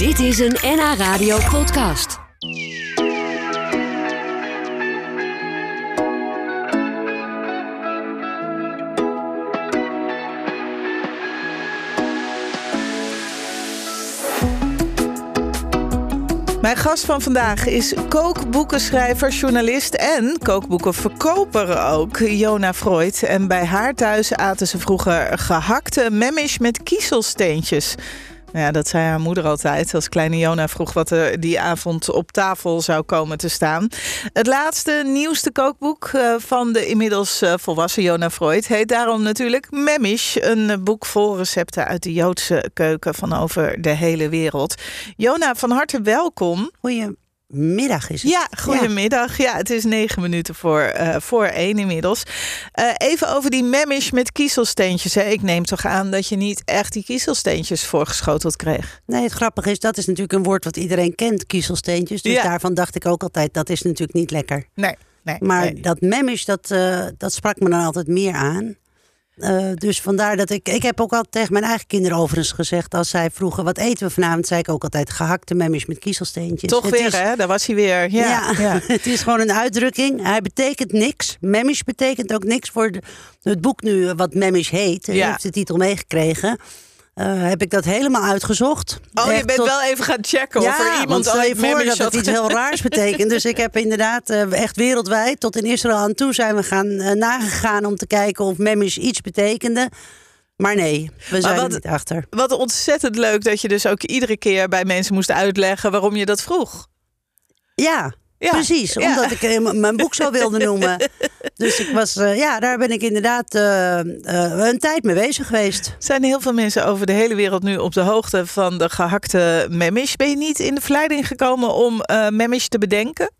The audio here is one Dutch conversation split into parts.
Dit is een NH Radio podcast. Mijn gast van vandaag is kookboekenschrijver, journalist en kookboekenverkoper ook, Jona Freud. En bij haar thuis aten ze vroeger gehakte memmish met kiezelsteentjes. Ja, dat zei haar moeder altijd als kleine Jona vroeg wat er die avond op tafel zou komen te staan. Het laatste, nieuwste kookboek eh, van de inmiddels eh, volwassen Jona Freud heet daarom natuurlijk Memmish. Een boek vol recepten uit de Joodse keuken van over de hele wereld. Jona, van harte welkom. Goedemiddag is het. Ja, goedemiddag. Ja, het is negen minuten voor, eh, voor één inmiddels. Eh, even over die memmish met kiezelsteentjes. Hè. Ik neem toch aan dat je niet echt die kiezelsteentjes voorgeschoteld kreeg. Nee, het grappige is, dat is natuurlijk een woord wat iedereen kent, kiezelsteentjes. Dus Ja. daarvan dacht ik ook altijd, dat is natuurlijk niet lekker. Nee, nee. Maar nee. dat memmish, dat, eh, dat sprak me dan altijd meer aan. Eh, dus vandaar dat ik... Ik heb ook altijd tegen mijn eigen kinderen overigens gezegd... als zij vroegen, wat eten we vanavond? zei ik ook altijd gehakte memmish met kiezelsteentjes. Toch Het weer, is- hè? Daar was hij weer. Ja, Ja, ja. het is gewoon een uitdrukking. Hij betekent niks. Memmish betekent ook niks voor de, het boek nu, eh, wat Memmish heet. Ja. Ja. heeft de titel meegekregen. Eh, heb ik dat helemaal uitgezocht. Oh, je bent tot- wel even gaan checken of er iemand want stel je voor dat het iets heel raars betekent. Dus ik heb inderdaad eh, echt wereldwijd, tot in Israël aan toe, zijn we gaan eh, nagegaan om te kijken of Memmish iets betekende. Maar nee, we zijn wat- er niet achter. Wat ontzettend leuk dat je dus ook iedere keer bij mensen moest uitleggen waarom je dat vroeg. Ja, Ja, precies. ja. Omdat ik mijn boek zo wilde noemen. Dus ik was, eh, ja, daar ben ik inderdaad eh, eh, een tijd mee bezig geweest. Zijn heel veel mensen over de hele wereld nu op de hoogte van de gehakte memmish? Ben je niet in de verleiding gekomen om eh memmish te bedenken?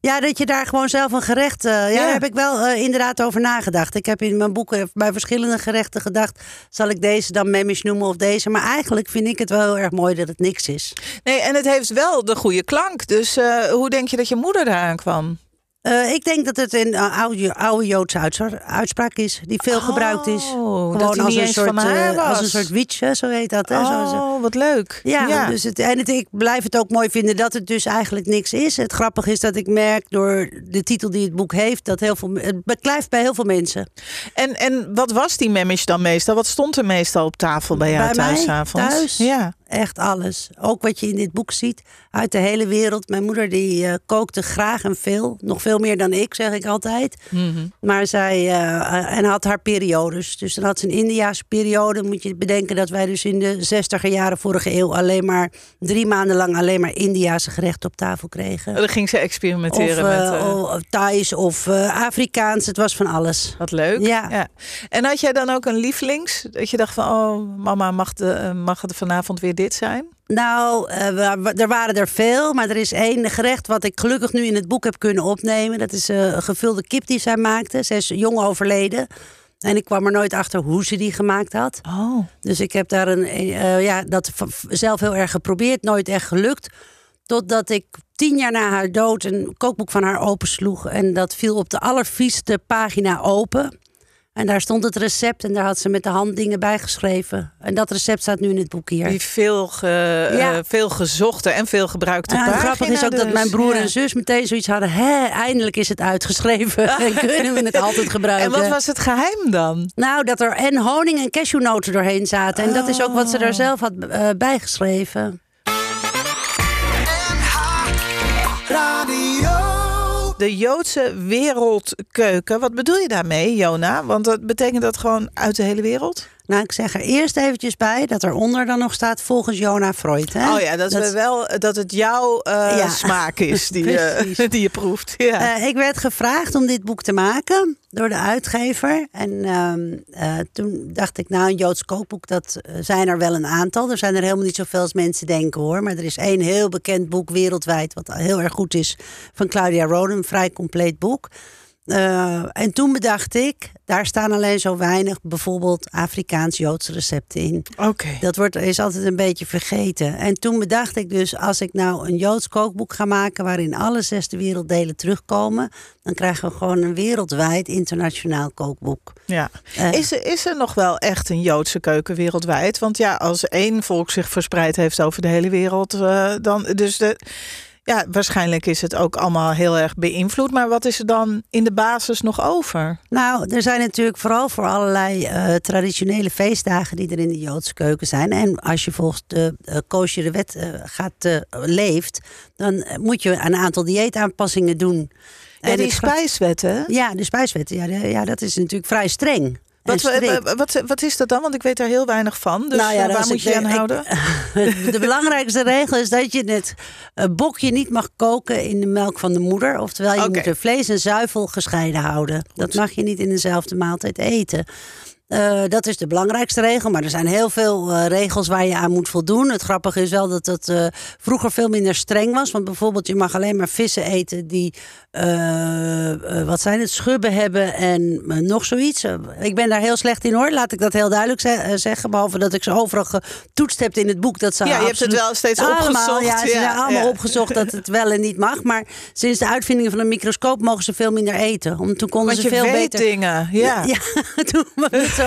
Ja, dat je daar gewoon zelf een gerecht. eh, ja, Ja. daar heb ik wel eh, inderdaad over nagedacht. Ik heb in mijn boeken bij verschillende gerechten gedacht. Zal ik deze dan memmish noemen of deze? Maar eigenlijk vind ik het wel heel erg mooi dat het niks is. Nee, en het heeft wel de goede klank. Dus eh, hoe denk je dat je moeder daaraan kwam? Eh, ik denk dat het een eh, oude, oude Joodse uitspraak is, die veel gebruikt is. Oh, dat die niet eens van haar eh, als een soort wietje, zo heet dat. Hè? Zo- zo- Oh, wat leuk. Ja, Dus het, en het, ik blijf het ook mooi vinden dat het dus eigenlijk niks is. Het grappige is dat ik merk door de titel die het boek heeft, dat heel veel, het beklijft bij heel veel mensen. En, en wat was die memmish dan meestal? Wat stond er meestal op tafel bij jou Bij mij thuis avonds? thuis? Ja. Echt alles. Ook wat je in dit boek ziet uit de hele wereld. Mijn moeder die eh, kookte graag en veel. Nog veel meer dan ik, zeg ik altijd. Mhm. Maar zij eh, en had haar periodes. Dus dan had ze een Indiaanse periode. Moet je bedenken dat wij dus in de zestiger jaren vorige eeuw alleen maar drie maanden lang alleen maar Indiaanse gerechten op tafel kregen. Dan ging ze Of, experimenteren eh, met... eh, of Thais of eh, Afrikaans. Het was van alles. Wat leuk. Ja. En had jij dan ook een lievelings? Dat je dacht van, oh mama, mag, de, eh, mag het vanavond weer dit zijn? Nou, eh, er waren er veel, maar er is één gerecht wat ik gelukkig nu in het boek heb kunnen opnemen. Dat is eh, een gevulde kip die zij maakte. Ze is jong overleden. En ik kwam er nooit achter hoe ze die gemaakt had. Oh. Dus ik heb daar een, eh, ja, dat zelf heel erg geprobeerd, nooit echt gelukt. Totdat ik tien jaar na haar dood een kookboek van haar opensloeg. En dat viel op de allervieste pagina open. En daar stond het recept en daar had ze met de hand dingen bij geschreven. En dat recept staat nu in het boek hier. Die veel, ge, Ja. eh, veel gezochte en veel gebruikte Ja, en pagina grappige is ook dat dus. mijn broer Ja. en zus meteen zoiets hadden. Hè, eindelijk is het uitgeschreven. en kunnen we het altijd En gebruiken. wat was het geheim dan? Nou, dat er en honing en cashewnoten doorheen zaten. En dat is ook wat ze daar zelf had eh, bijgeschreven. De Joodse wereldkeuken. Wat bedoel je daarmee, Jona? Want dat betekent dat gewoon uit de hele wereld? Nou, ik zeg er eerst eventjes bij dat eronder dan nog staat volgens Jona Freud. Hè? Oh ja, dat, we wel, dat het jouw eh, Ja. smaak is die, je, Precies. die je proeft. Ja. Eh, ik werd gevraagd om dit boek te maken door de uitgever. En ehm, eh, toen dacht ik, nou, een Joods kookboek, dat eh, zijn er wel een aantal. Er zijn er helemaal niet zoveel als mensen denken hoor. Maar er is één heel bekend boek wereldwijd, wat heel erg goed is, van Claudia Roden. Een vrij compleet boek. Uh, en toen bedacht ik, daar staan alleen zo weinig bijvoorbeeld Afrikaans-Joodse recepten in. Oké. Dat wordt, is altijd een beetje vergeten. En toen bedacht ik dus, als ik nou een Joods kookboek ga maken waarin alle zesde werelddelen terugkomen, dan krijgen we gewoon een wereldwijd internationaal kookboek. Ja. Uh, is, er, is er nog wel echt een Joodse keuken wereldwijd? Want ja, als één volk zich verspreid heeft over de hele wereld, uh, dan. Dus de ja, waarschijnlijk is het ook allemaal heel erg beïnvloed. Maar wat is er dan in de basis nog over? Nou, er zijn natuurlijk vooral voor allerlei uh, traditionele feestdagen die er in de Joodse keuken zijn. En als je volgens de uh, wet uh, gaat leeft, dan moet je een aantal dieetaanpassingen doen. Ja, die spijswetten? Ja, de spijswetten. Ja, de, ja, dat is natuurlijk vrij streng. Wat, wat, wat, is dat dan? Want ik weet daar heel weinig van. Dus nou ja, waar moet je aan houden? de belangrijkste regel is dat je het bokje niet mag koken in de melk van de moeder. Oftewel, je moet er vlees en zuivel gescheiden houden. Dat mag je niet in dezelfde maaltijd eten. Uh, dat is de belangrijkste regel. Maar er zijn heel veel uh, regels waar je aan moet voldoen. Het grappige is wel dat het uh, vroeger veel minder streng was. Want bijvoorbeeld, je mag alleen maar vissen eten die. wat zijn het? Schubben hebben en nog zoiets. ik ben daar heel slecht in hoor. Laat ik dat heel duidelijk ze zeggen. Behalve dat ik ze overal getoetst heb in het boek. Dat ze ja, je hebt het wel steeds allemaal, opgezocht. Ja, ze ja, zijn allemaal opgezocht dat het wel en niet mag. Maar sinds de uitvinding van een microscoop mogen ze veel minder eten. Om, toen konden Want ze je veel weet beter. dingen. Ja, ja toen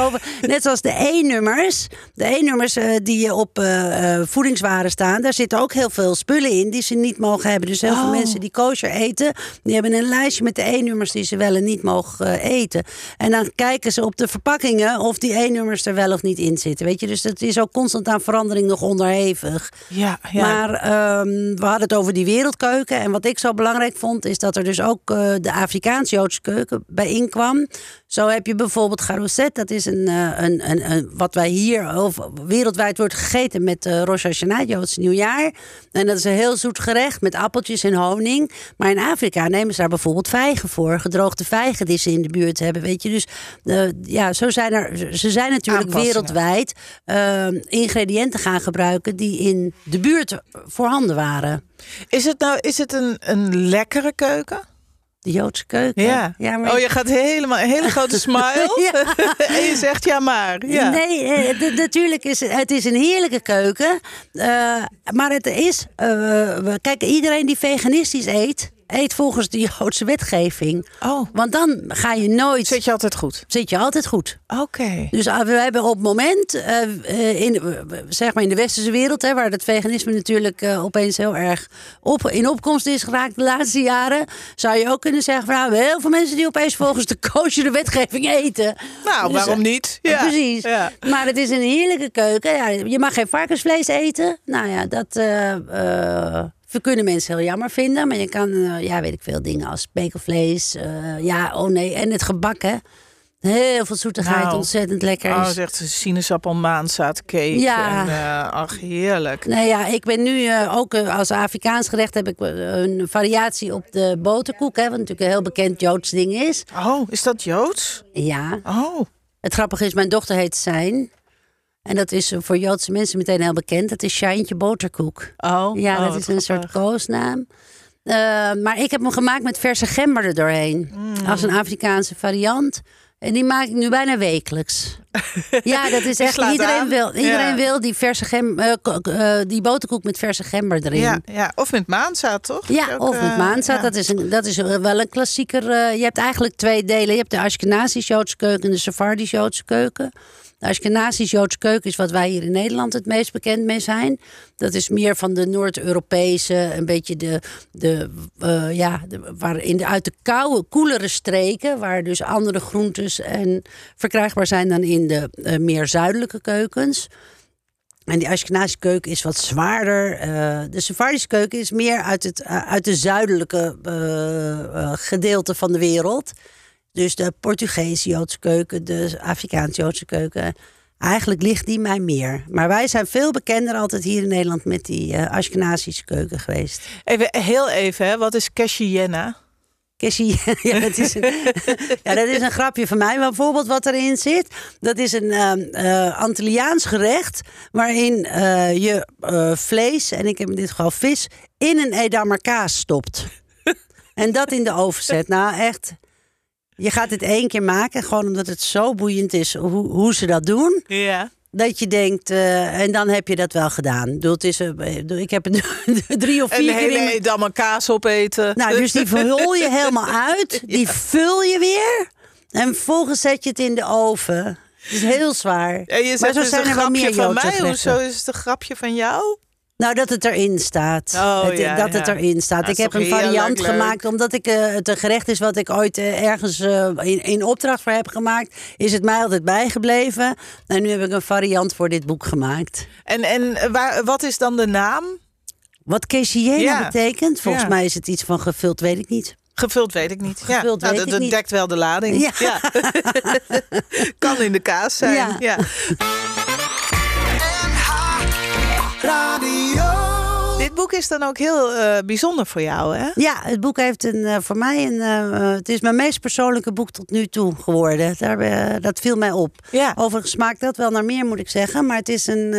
Net zoals de E-nummers. De E-nummers uh, die op uh, voedingswaren staan. Daar zitten ook heel veel spullen in die ze niet mogen hebben. Dus heel oh. veel mensen die kosher eten. Die hebben een lijstje met de E-nummers die ze wel en niet mogen eten. En dan kijken ze op de verpakkingen of die E-nummers er wel of niet in zitten. Weet je, dus dat is ook constant aan verandering nog onderhevig. Ja, ja. Maar um, we hadden het over die wereldkeuken. En wat ik zo belangrijk vond, is dat er dus ook de Afrikaans-Joodse keuken bij inkwam. Zo heb je bijvoorbeeld garouset. Dat is een, een, een, een, wat wij hier of wereldwijd wordt gegeten met uh, Rosh Hashanah, Joods nieuwjaar. En dat is een heel zoet gerecht met appeltjes en honing. Maar in Afrika nemen ze daar bijvoorbeeld vijgen voor. Gedroogde vijgen die ze in de buurt hebben. Weet je, dus uh, ja, zo zijn er. Ze zijn natuurlijk wereldwijd uh, ingrediënten gaan gebruiken die in de buurt voorhanden waren. Is het nou is het een, een lekkere keuken? De Joodse keuken. Ja. ja maar... Oh, je gaat helemaal een hele grote smile. en je zegt ja maar. Ja. Nee, eh, natuurlijk is het, het is een heerlijke keuken. Uh, maar het is. Uh, kijk, iedereen die veganistisch eet eet volgens de Joodse wetgeving. Oh. Want dan ga je nooit. Zit je altijd goed? Zit je altijd goed. Oké. Dus we hebben op het moment, uh, in, zeg maar in de westerse wereld, hè, waar het veganisme natuurlijk uh, opeens heel erg op, in opkomst is geraakt de laatste jaren, zou je ook kunnen zeggen: van, nou, heel veel mensen die opeens volgens de de wetgeving eten. Nou, dus, waarom niet? Ja. Precies. Ja. Maar het is een heerlijke keuken. Ja, je mag geen varkensvlees eten. Nou ja, dat. We kunnen mensen heel jammer vinden. Maar je kan, uh, ja, weet ik veel dingen als spekelvlees. Uh, ja, oh nee. En het gebak, hè. Heel veel zoetigheid, nou, ontzettend lekker. Oh, zegt sinaasappel, maanzaadcake. Ja. En, uh, ach, heerlijk. Nee, ja, ik ben nu uh, ook uh, als Afrikaans gerecht heb ik een variatie op de boterkoek. Hè, wat natuurlijk een heel bekend Joods ding is. Oh, is dat Joods? Ja. Oh. Het grappige is, mijn dochter heet Zijn. En dat is voor Joodse mensen meteen heel bekend. Dat is Shijntje Boterkoek. Oh, ja, oh, dat is een soort koosnaam. Uh, maar ik heb hem gemaakt met verse gember er doorheen. Mm. Als een Afrikaanse variant. En die maak ik nu bijna wekelijks. Ja, dat is echt. Iedereen, wil, iedereen ja. wil die verse gem, uh, uh, die boterkoek met verse gember erin. Ja, ja. of met maanzaad, toch? Ja, ook, of met maanzaad. ja. Dat, is een, dat is wel een klassieker. je hebt eigenlijk twee delen. Je hebt de Ashkenazisch-Joodse keuken en de Sephardisch-Joodse keuken. De Ashkenazisch-Joodse keuken is wat wij hier in Nederland het meest bekend mee zijn. Dat is meer van de Noord-Europese, een beetje de, de uh, ja, de, waar in de, uit de koude, koelere streken, waar dus andere groentes en verkrijgbaar zijn dan in de uh, meer zuidelijke keukens. En die Ashkenazische keuken is wat zwaarder. Uh, de Sephardische keuken is meer uit, het, uit de zuidelijke gedeelte van de wereld. Dus de Portugees-Joodse keuken, de Afrikaans-Joodse keuken. Eigenlijk ligt die mij meer. Maar wij zijn veel bekender altijd hier in Nederland met die uh, Ashkenazische keuken geweest. Even heel even, hè? wat is Keshiena? Keshiena, ja, dat is een, ja, dat is een grapje van mij. Maar bijvoorbeeld wat erin zit, dat is een uh, uh, Antilliaans gerecht... waarin uh, je vlees, en ik heb in dit geval vis, in een Edammer kaas stopt. en dat in de oven zet. Nou, echt Je gaat het één keer maken, gewoon omdat het zo boeiend is hoe, hoe ze dat doen. Ja. Dat je denkt, eh, en dan heb je dat wel gedaan. Ik bedoel, het is, eh, ik heb drie of vier keer in hele mijn- edamame kaas opeten. Nou, dus die vul je helemaal uit. Die vul je weer. En vervolgens zet je het in de oven. Het is heel zwaar. En je maar zo dus zijn een er wel meer van mij. Hoezo is het een grapje van jou? Nou, dat het erin staat. Oh, Het- ja, dat het erin staat. Ik heb een variant leuk. gemaakt, omdat ik eh, het een gerecht is wat ik ooit eh, ergens eh, in, in opdracht voor heb gemaakt. Is het mij altijd bijgebleven. En nu heb ik een variant voor dit boek gemaakt. En, en waar, wat is dan de naam? Wat queshiena Ja. betekent, volgens mij is het iets van gevuld, weet ik niet. Gevuld weet ik niet. Ja, nou, weet dat, dat dekt wel de lading. Ja. Ja. kan in de kaas zijn. Ja. Ja. Dit boek is dan ook heel eh, bijzonder voor jou, hè? Ja, het boek heeft een, eh, voor mij een. eh, het is mijn meest persoonlijke boek tot nu toe geworden. Daar, dat viel mij op. Ja. Overigens smaakt dat wel naar meer, moet ik zeggen. Maar het is een.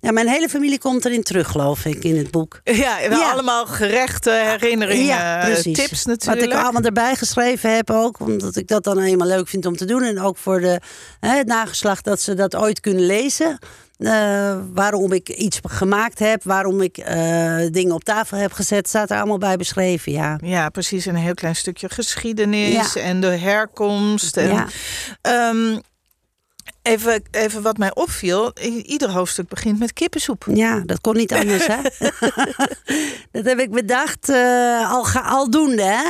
ja, mijn hele familie komt erin terug, geloof ik, in het boek. Ja, wel Ja. allemaal gerechten, herinneringen, eh, tips natuurlijk. Wat ik allemaal erbij geschreven heb ook. Omdat ik dat dan eenmaal leuk vind om te doen. En ook voor de, het nageslacht dat ze dat ooit kunnen lezen. Eh, waarom ik iets gemaakt heb. Waarom ik eh, dingen op tafel heb gezet. Staat er allemaal bij beschreven, ja. Ja, precies. Een heel klein stukje geschiedenis Ja. en de herkomst. En, Ja. Ehm, even, even wat mij opviel. Ieder hoofdstuk begint met kippensoep. Ja, dat kon niet anders, hè? dat heb ik bedacht, eh, al, ga, aldoende, hè?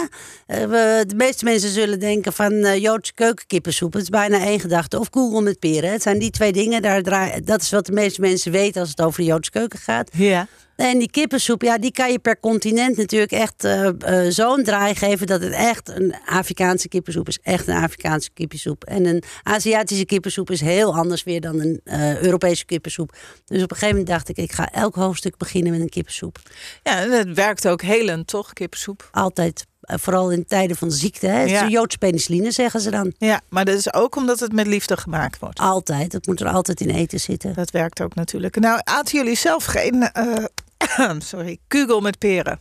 Eh, we- de meeste mensen zullen denken van eh, Joodse keukenkippensoep. Het is bijna één gedachte. Of koegel met peren. Het zijn die twee dingen. Daar draai, dat is wat de meeste mensen weten als het over de Joodse keuken gaat. Ja. En die kippensoep, ja, die kan je per continent natuurlijk echt eh, eh, zo'n draai geven dat het echt een Afrikaanse kippensoep is. Echt een Afrikaanse kippensoep. En een Aziatische kippensoep is heel anders weer dan een eh, Europese kippensoep. Dus op een gegeven moment dacht ik, ik ga elk hoofdstuk beginnen met een kippensoep. ja, en het werkt ook helend, toch, kippensoep? Altijd, vooral in tijden van ziekte. Hè? Het Ja. Joodse penicilline, zeggen ze dan. Ja, maar dat is ook omdat het met liefde gemaakt wordt. Altijd, dat moet er altijd in eten zitten. Dat werkt ook natuurlijk. Nou, aten jullie zelf geen sorry, kugel met peren?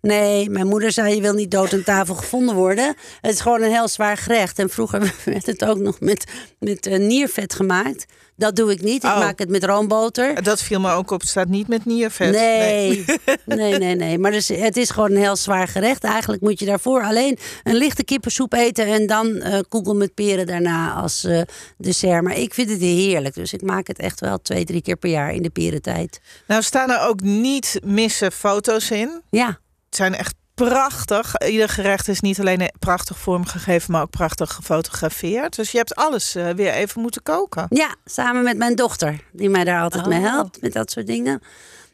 Nee, mijn moeder zei je wil niet dood aan tafel gevonden worden. Het is gewoon een heel zwaar gerecht. En vroeger werd het ook nog met, met eh, niervet gemaakt. Dat doe ik niet. Ik Oh. maak het met roomboter. Dat viel me ook op. Het staat niet met niervet. Nee, nee, nee, nee. Maar dus, het is gewoon een heel zwaar gerecht. Eigenlijk moet je daarvoor alleen een lichte kippensoep eten... en dan eh koegel met peren daarna als eh, dessert. Maar ik vind het heerlijk. Dus ik maak het echt wel twee, drie keer per jaar in de perentijd. Nou staan er ook niet missen foto's in. Ja, zijn echt prachtig. Ieder gerecht is niet alleen prachtig vormgegeven, maar ook prachtig gefotografeerd. Dus je hebt alles eh, weer even moeten koken. Ja, samen met mijn dochter, die mij daar altijd mee Oh. helpt met dat soort dingen.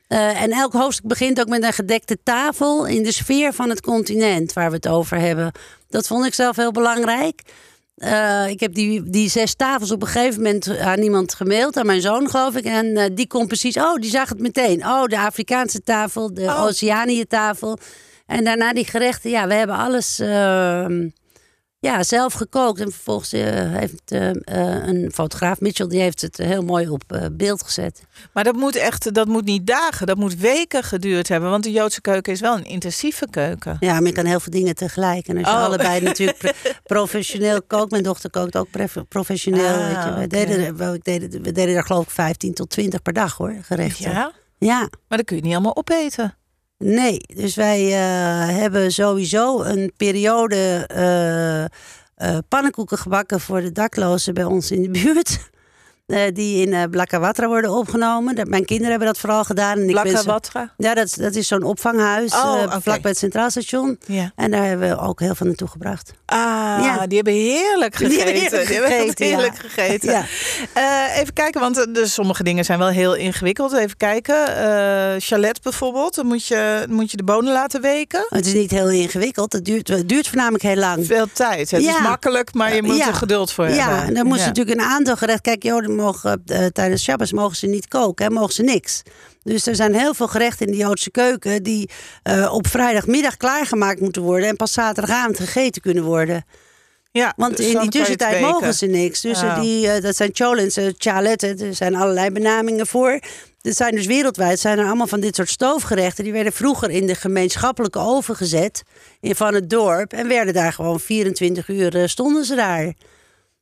Eh, en elk hoofdstuk begint ook met een gedekte tafel in de sfeer van het continent waar we het over hebben. Dat vond ik zelf heel belangrijk. Eh, ik heb die, die zes tafels op een gegeven moment aan iemand gemaild, aan mijn zoon geloof ik. En eh, die kon precies, oh, die zag het meteen. Oh, de Afrikaanse tafel, de Oh. Oceanië tafel. En daarna die gerechten, ja, we hebben alles ehm, ja, zelf gekookt. En vervolgens eh, heeft eh, eh, een fotograaf, Mitchell, die heeft het heel mooi op beeld gezet. Maar dat moet echt, dat moet niet dagen, dat moet weken geduurd hebben. Want de Joodse keuken is wel een intensieve keuken. Ja, maar je kan heel veel dingen tegelijk. En als je Oh. allebei natuurlijk pro- professioneel kookt. Mijn dochter kookt ook professioneel. Ah, weet je. We, oké. deden, er- ik deden, we deden er geloof ik 15 tot 20 per dag hoor, gerechten. Ja, ja. maar dat kun je niet allemaal opeten. Nee, dus wij eh, hebben sowieso een periode eh, pannenkoeken gebakken voor de daklozen bij ons in de buurt. Die in eh Blakawatra worden opgenomen. Dat, mijn kinderen hebben dat vooral gedaan. En ik ben. Ja, dat, is- dat is zo'n opvanghuis Oh, eh, oké. vlak bij het Centraal Station. Ja. En daar hebben we ook heel veel naartoe gebracht. Ah, Ja. die hebben heerlijk Die gegeten. hebben heerlijk Die hebben gegeten, ja. heerlijk gegeten. Ja. Eh, even kijken, want eh, dus sommige dingen zijn wel heel ingewikkeld. Even kijken. Eh chalet bijvoorbeeld, dan moet je, moet je de bonen laten weken. Het is niet heel ingewikkeld. Het duurt, het duurt voornamelijk heel lang. Veel tijd. Het is Ja. makkelijk, maar je moet Ja. er geduld voor Ja, hebben. en dan moet Ja. ze natuurlijk een aantal gerechten. Kijk, Joden mogen tijdens Shabbos mogen ze niet koken, hè, mogen ze niks. Dus er zijn heel veel gerechten in de Joodse keuken die eh, op vrijdagmiddag klaargemaakt moeten worden en pas zaterdagavond gegeten kunnen worden. Ja, Want dus in die tussentijd mogen ze niks. Dus eh, Oh. die, eh, dat zijn cholens, uh, chaletten, er zijn allerlei benamingen voor. dit zijn dus wereldwijd zijn er allemaal van dit soort stoofgerechten. Die werden vroeger in de gemeenschappelijke oven gezet in, van het dorp. En werden daar gewoon 24 uur stonden ze daar.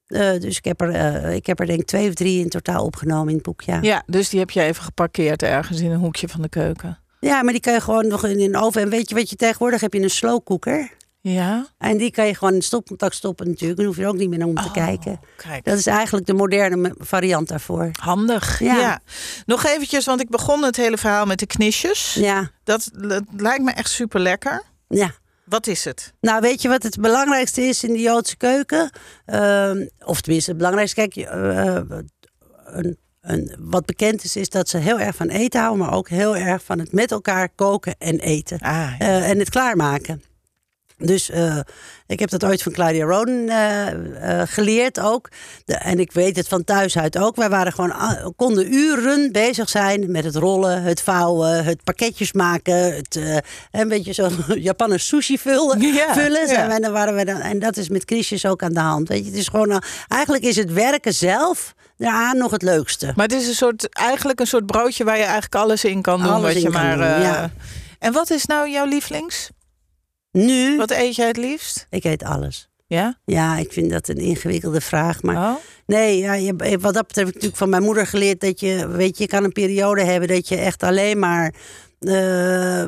Eh, dus ik heb, er, eh, ik heb er denk ik twee of drie in totaal opgenomen in het boek. Ja. Ja, dus die heb je even geparkeerd ergens in een hoekje van de keuken. ja, maar die kan je gewoon nog in een oven. En weet je wat je tegenwoordig heb je een slow cooker. Ja. En die kan je gewoon in stopcontact stoppen natuurlijk. Dan hoef je er ook niet meer naar om te Oh, kijken. Kijk. Dat is eigenlijk de moderne variant daarvoor. Handig. Ja. Ja. Nog eventjes, want ik begon het hele verhaal met de knisjes. Ja, Dat, dat lijkt me echt super lekker. ja. Wat is het? Nou, weet je wat het belangrijkste is in de Joodse keuken? Ehm, of tenminste, het belangrijkste, kijk, eh, een, een, wat bekend is, is dat ze heel erg van eten houden, maar ook heel erg van het met elkaar koken en eten. Ah, ja. Eh, en het klaarmaken. Dus eh, ik heb dat ooit van Claudia Roden eh, eh, geleerd ook. De- en ik weet het van thuis uit ook. Wij waren gewoon, konden uren bezig zijn met het rollen, het vouwen, het pakketjes maken. Het, een beetje zo Japaner sushi vullen. Ja, vullen. ja. Wij- dan waren we dan, en dat is met Chrisjes ook aan de hand. Weet je, het is gewoon, eigenlijk is het werken zelf daaraan nog het leukste. Maar het is een soort, eigenlijk een soort broodje waar je eigenlijk alles in kan doen. Alles wat in je kan maar, doen, ja. En wat is nou jouw lievelings? Nu, Wat eet jij het liefst? ik eet alles. Ja? Ja, ik vind dat een ingewikkelde vraag. Maar Oh? Nee, ja, je, wat dat betreft heb ik natuurlijk van mijn moeder geleerd dat je, weet je, je kan een periode hebben dat je echt alleen maar eh,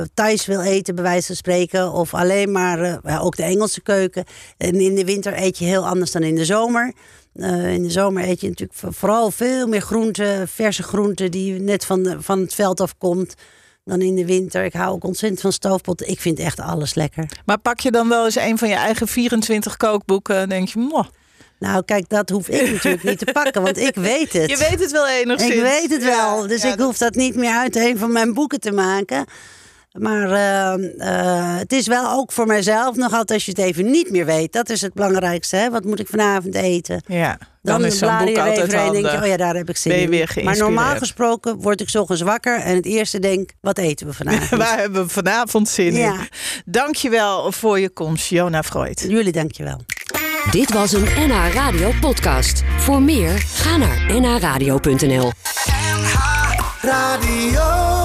eh, thuis wil eten, bij wijze van spreken. Of alleen maar, eh, ja, ook de Engelse keuken. En in de winter eet je heel anders dan in de zomer. Eh, in de zomer eet je natuurlijk vo- vooral veel meer groenten, verse groenten die net van, de- van het veld afkomt. Dan in de winter. Ik hou ook ontzettend van stoofpotten. Ik vind echt alles lekker. Maar pak je dan wel eens een van je eigen 24 kookboeken en denk je, "Mwah." Nou, kijk, dat hoef ik natuurlijk niet te pakken, want ik weet het. je weet het wel enigszins. Ik weet het wel, dus ja, ik hoef dat niet meer uit een van mijn boeken te maken. Maar eh, eh, het is wel ook voor mijzelf nog altijd als je het even niet meer weet. Dat is het belangrijkste. Hè? Wat moet ik vanavond eten? Ja, dan, is zo'n boek je altijd in en denk je, oh ja, daar heb ik zin Ben je in. weer maar normaal gesproken word ik 's ochtends wakker en het eerste denk, wat eten we vanavond? Waar hebben we vanavond zin in? Ja. Dankjewel voor je komst, Jona Freud. Jullie dankjewel. Dit was een NH Radio podcast. Voor meer, ga naar nhradio.nl. Radio.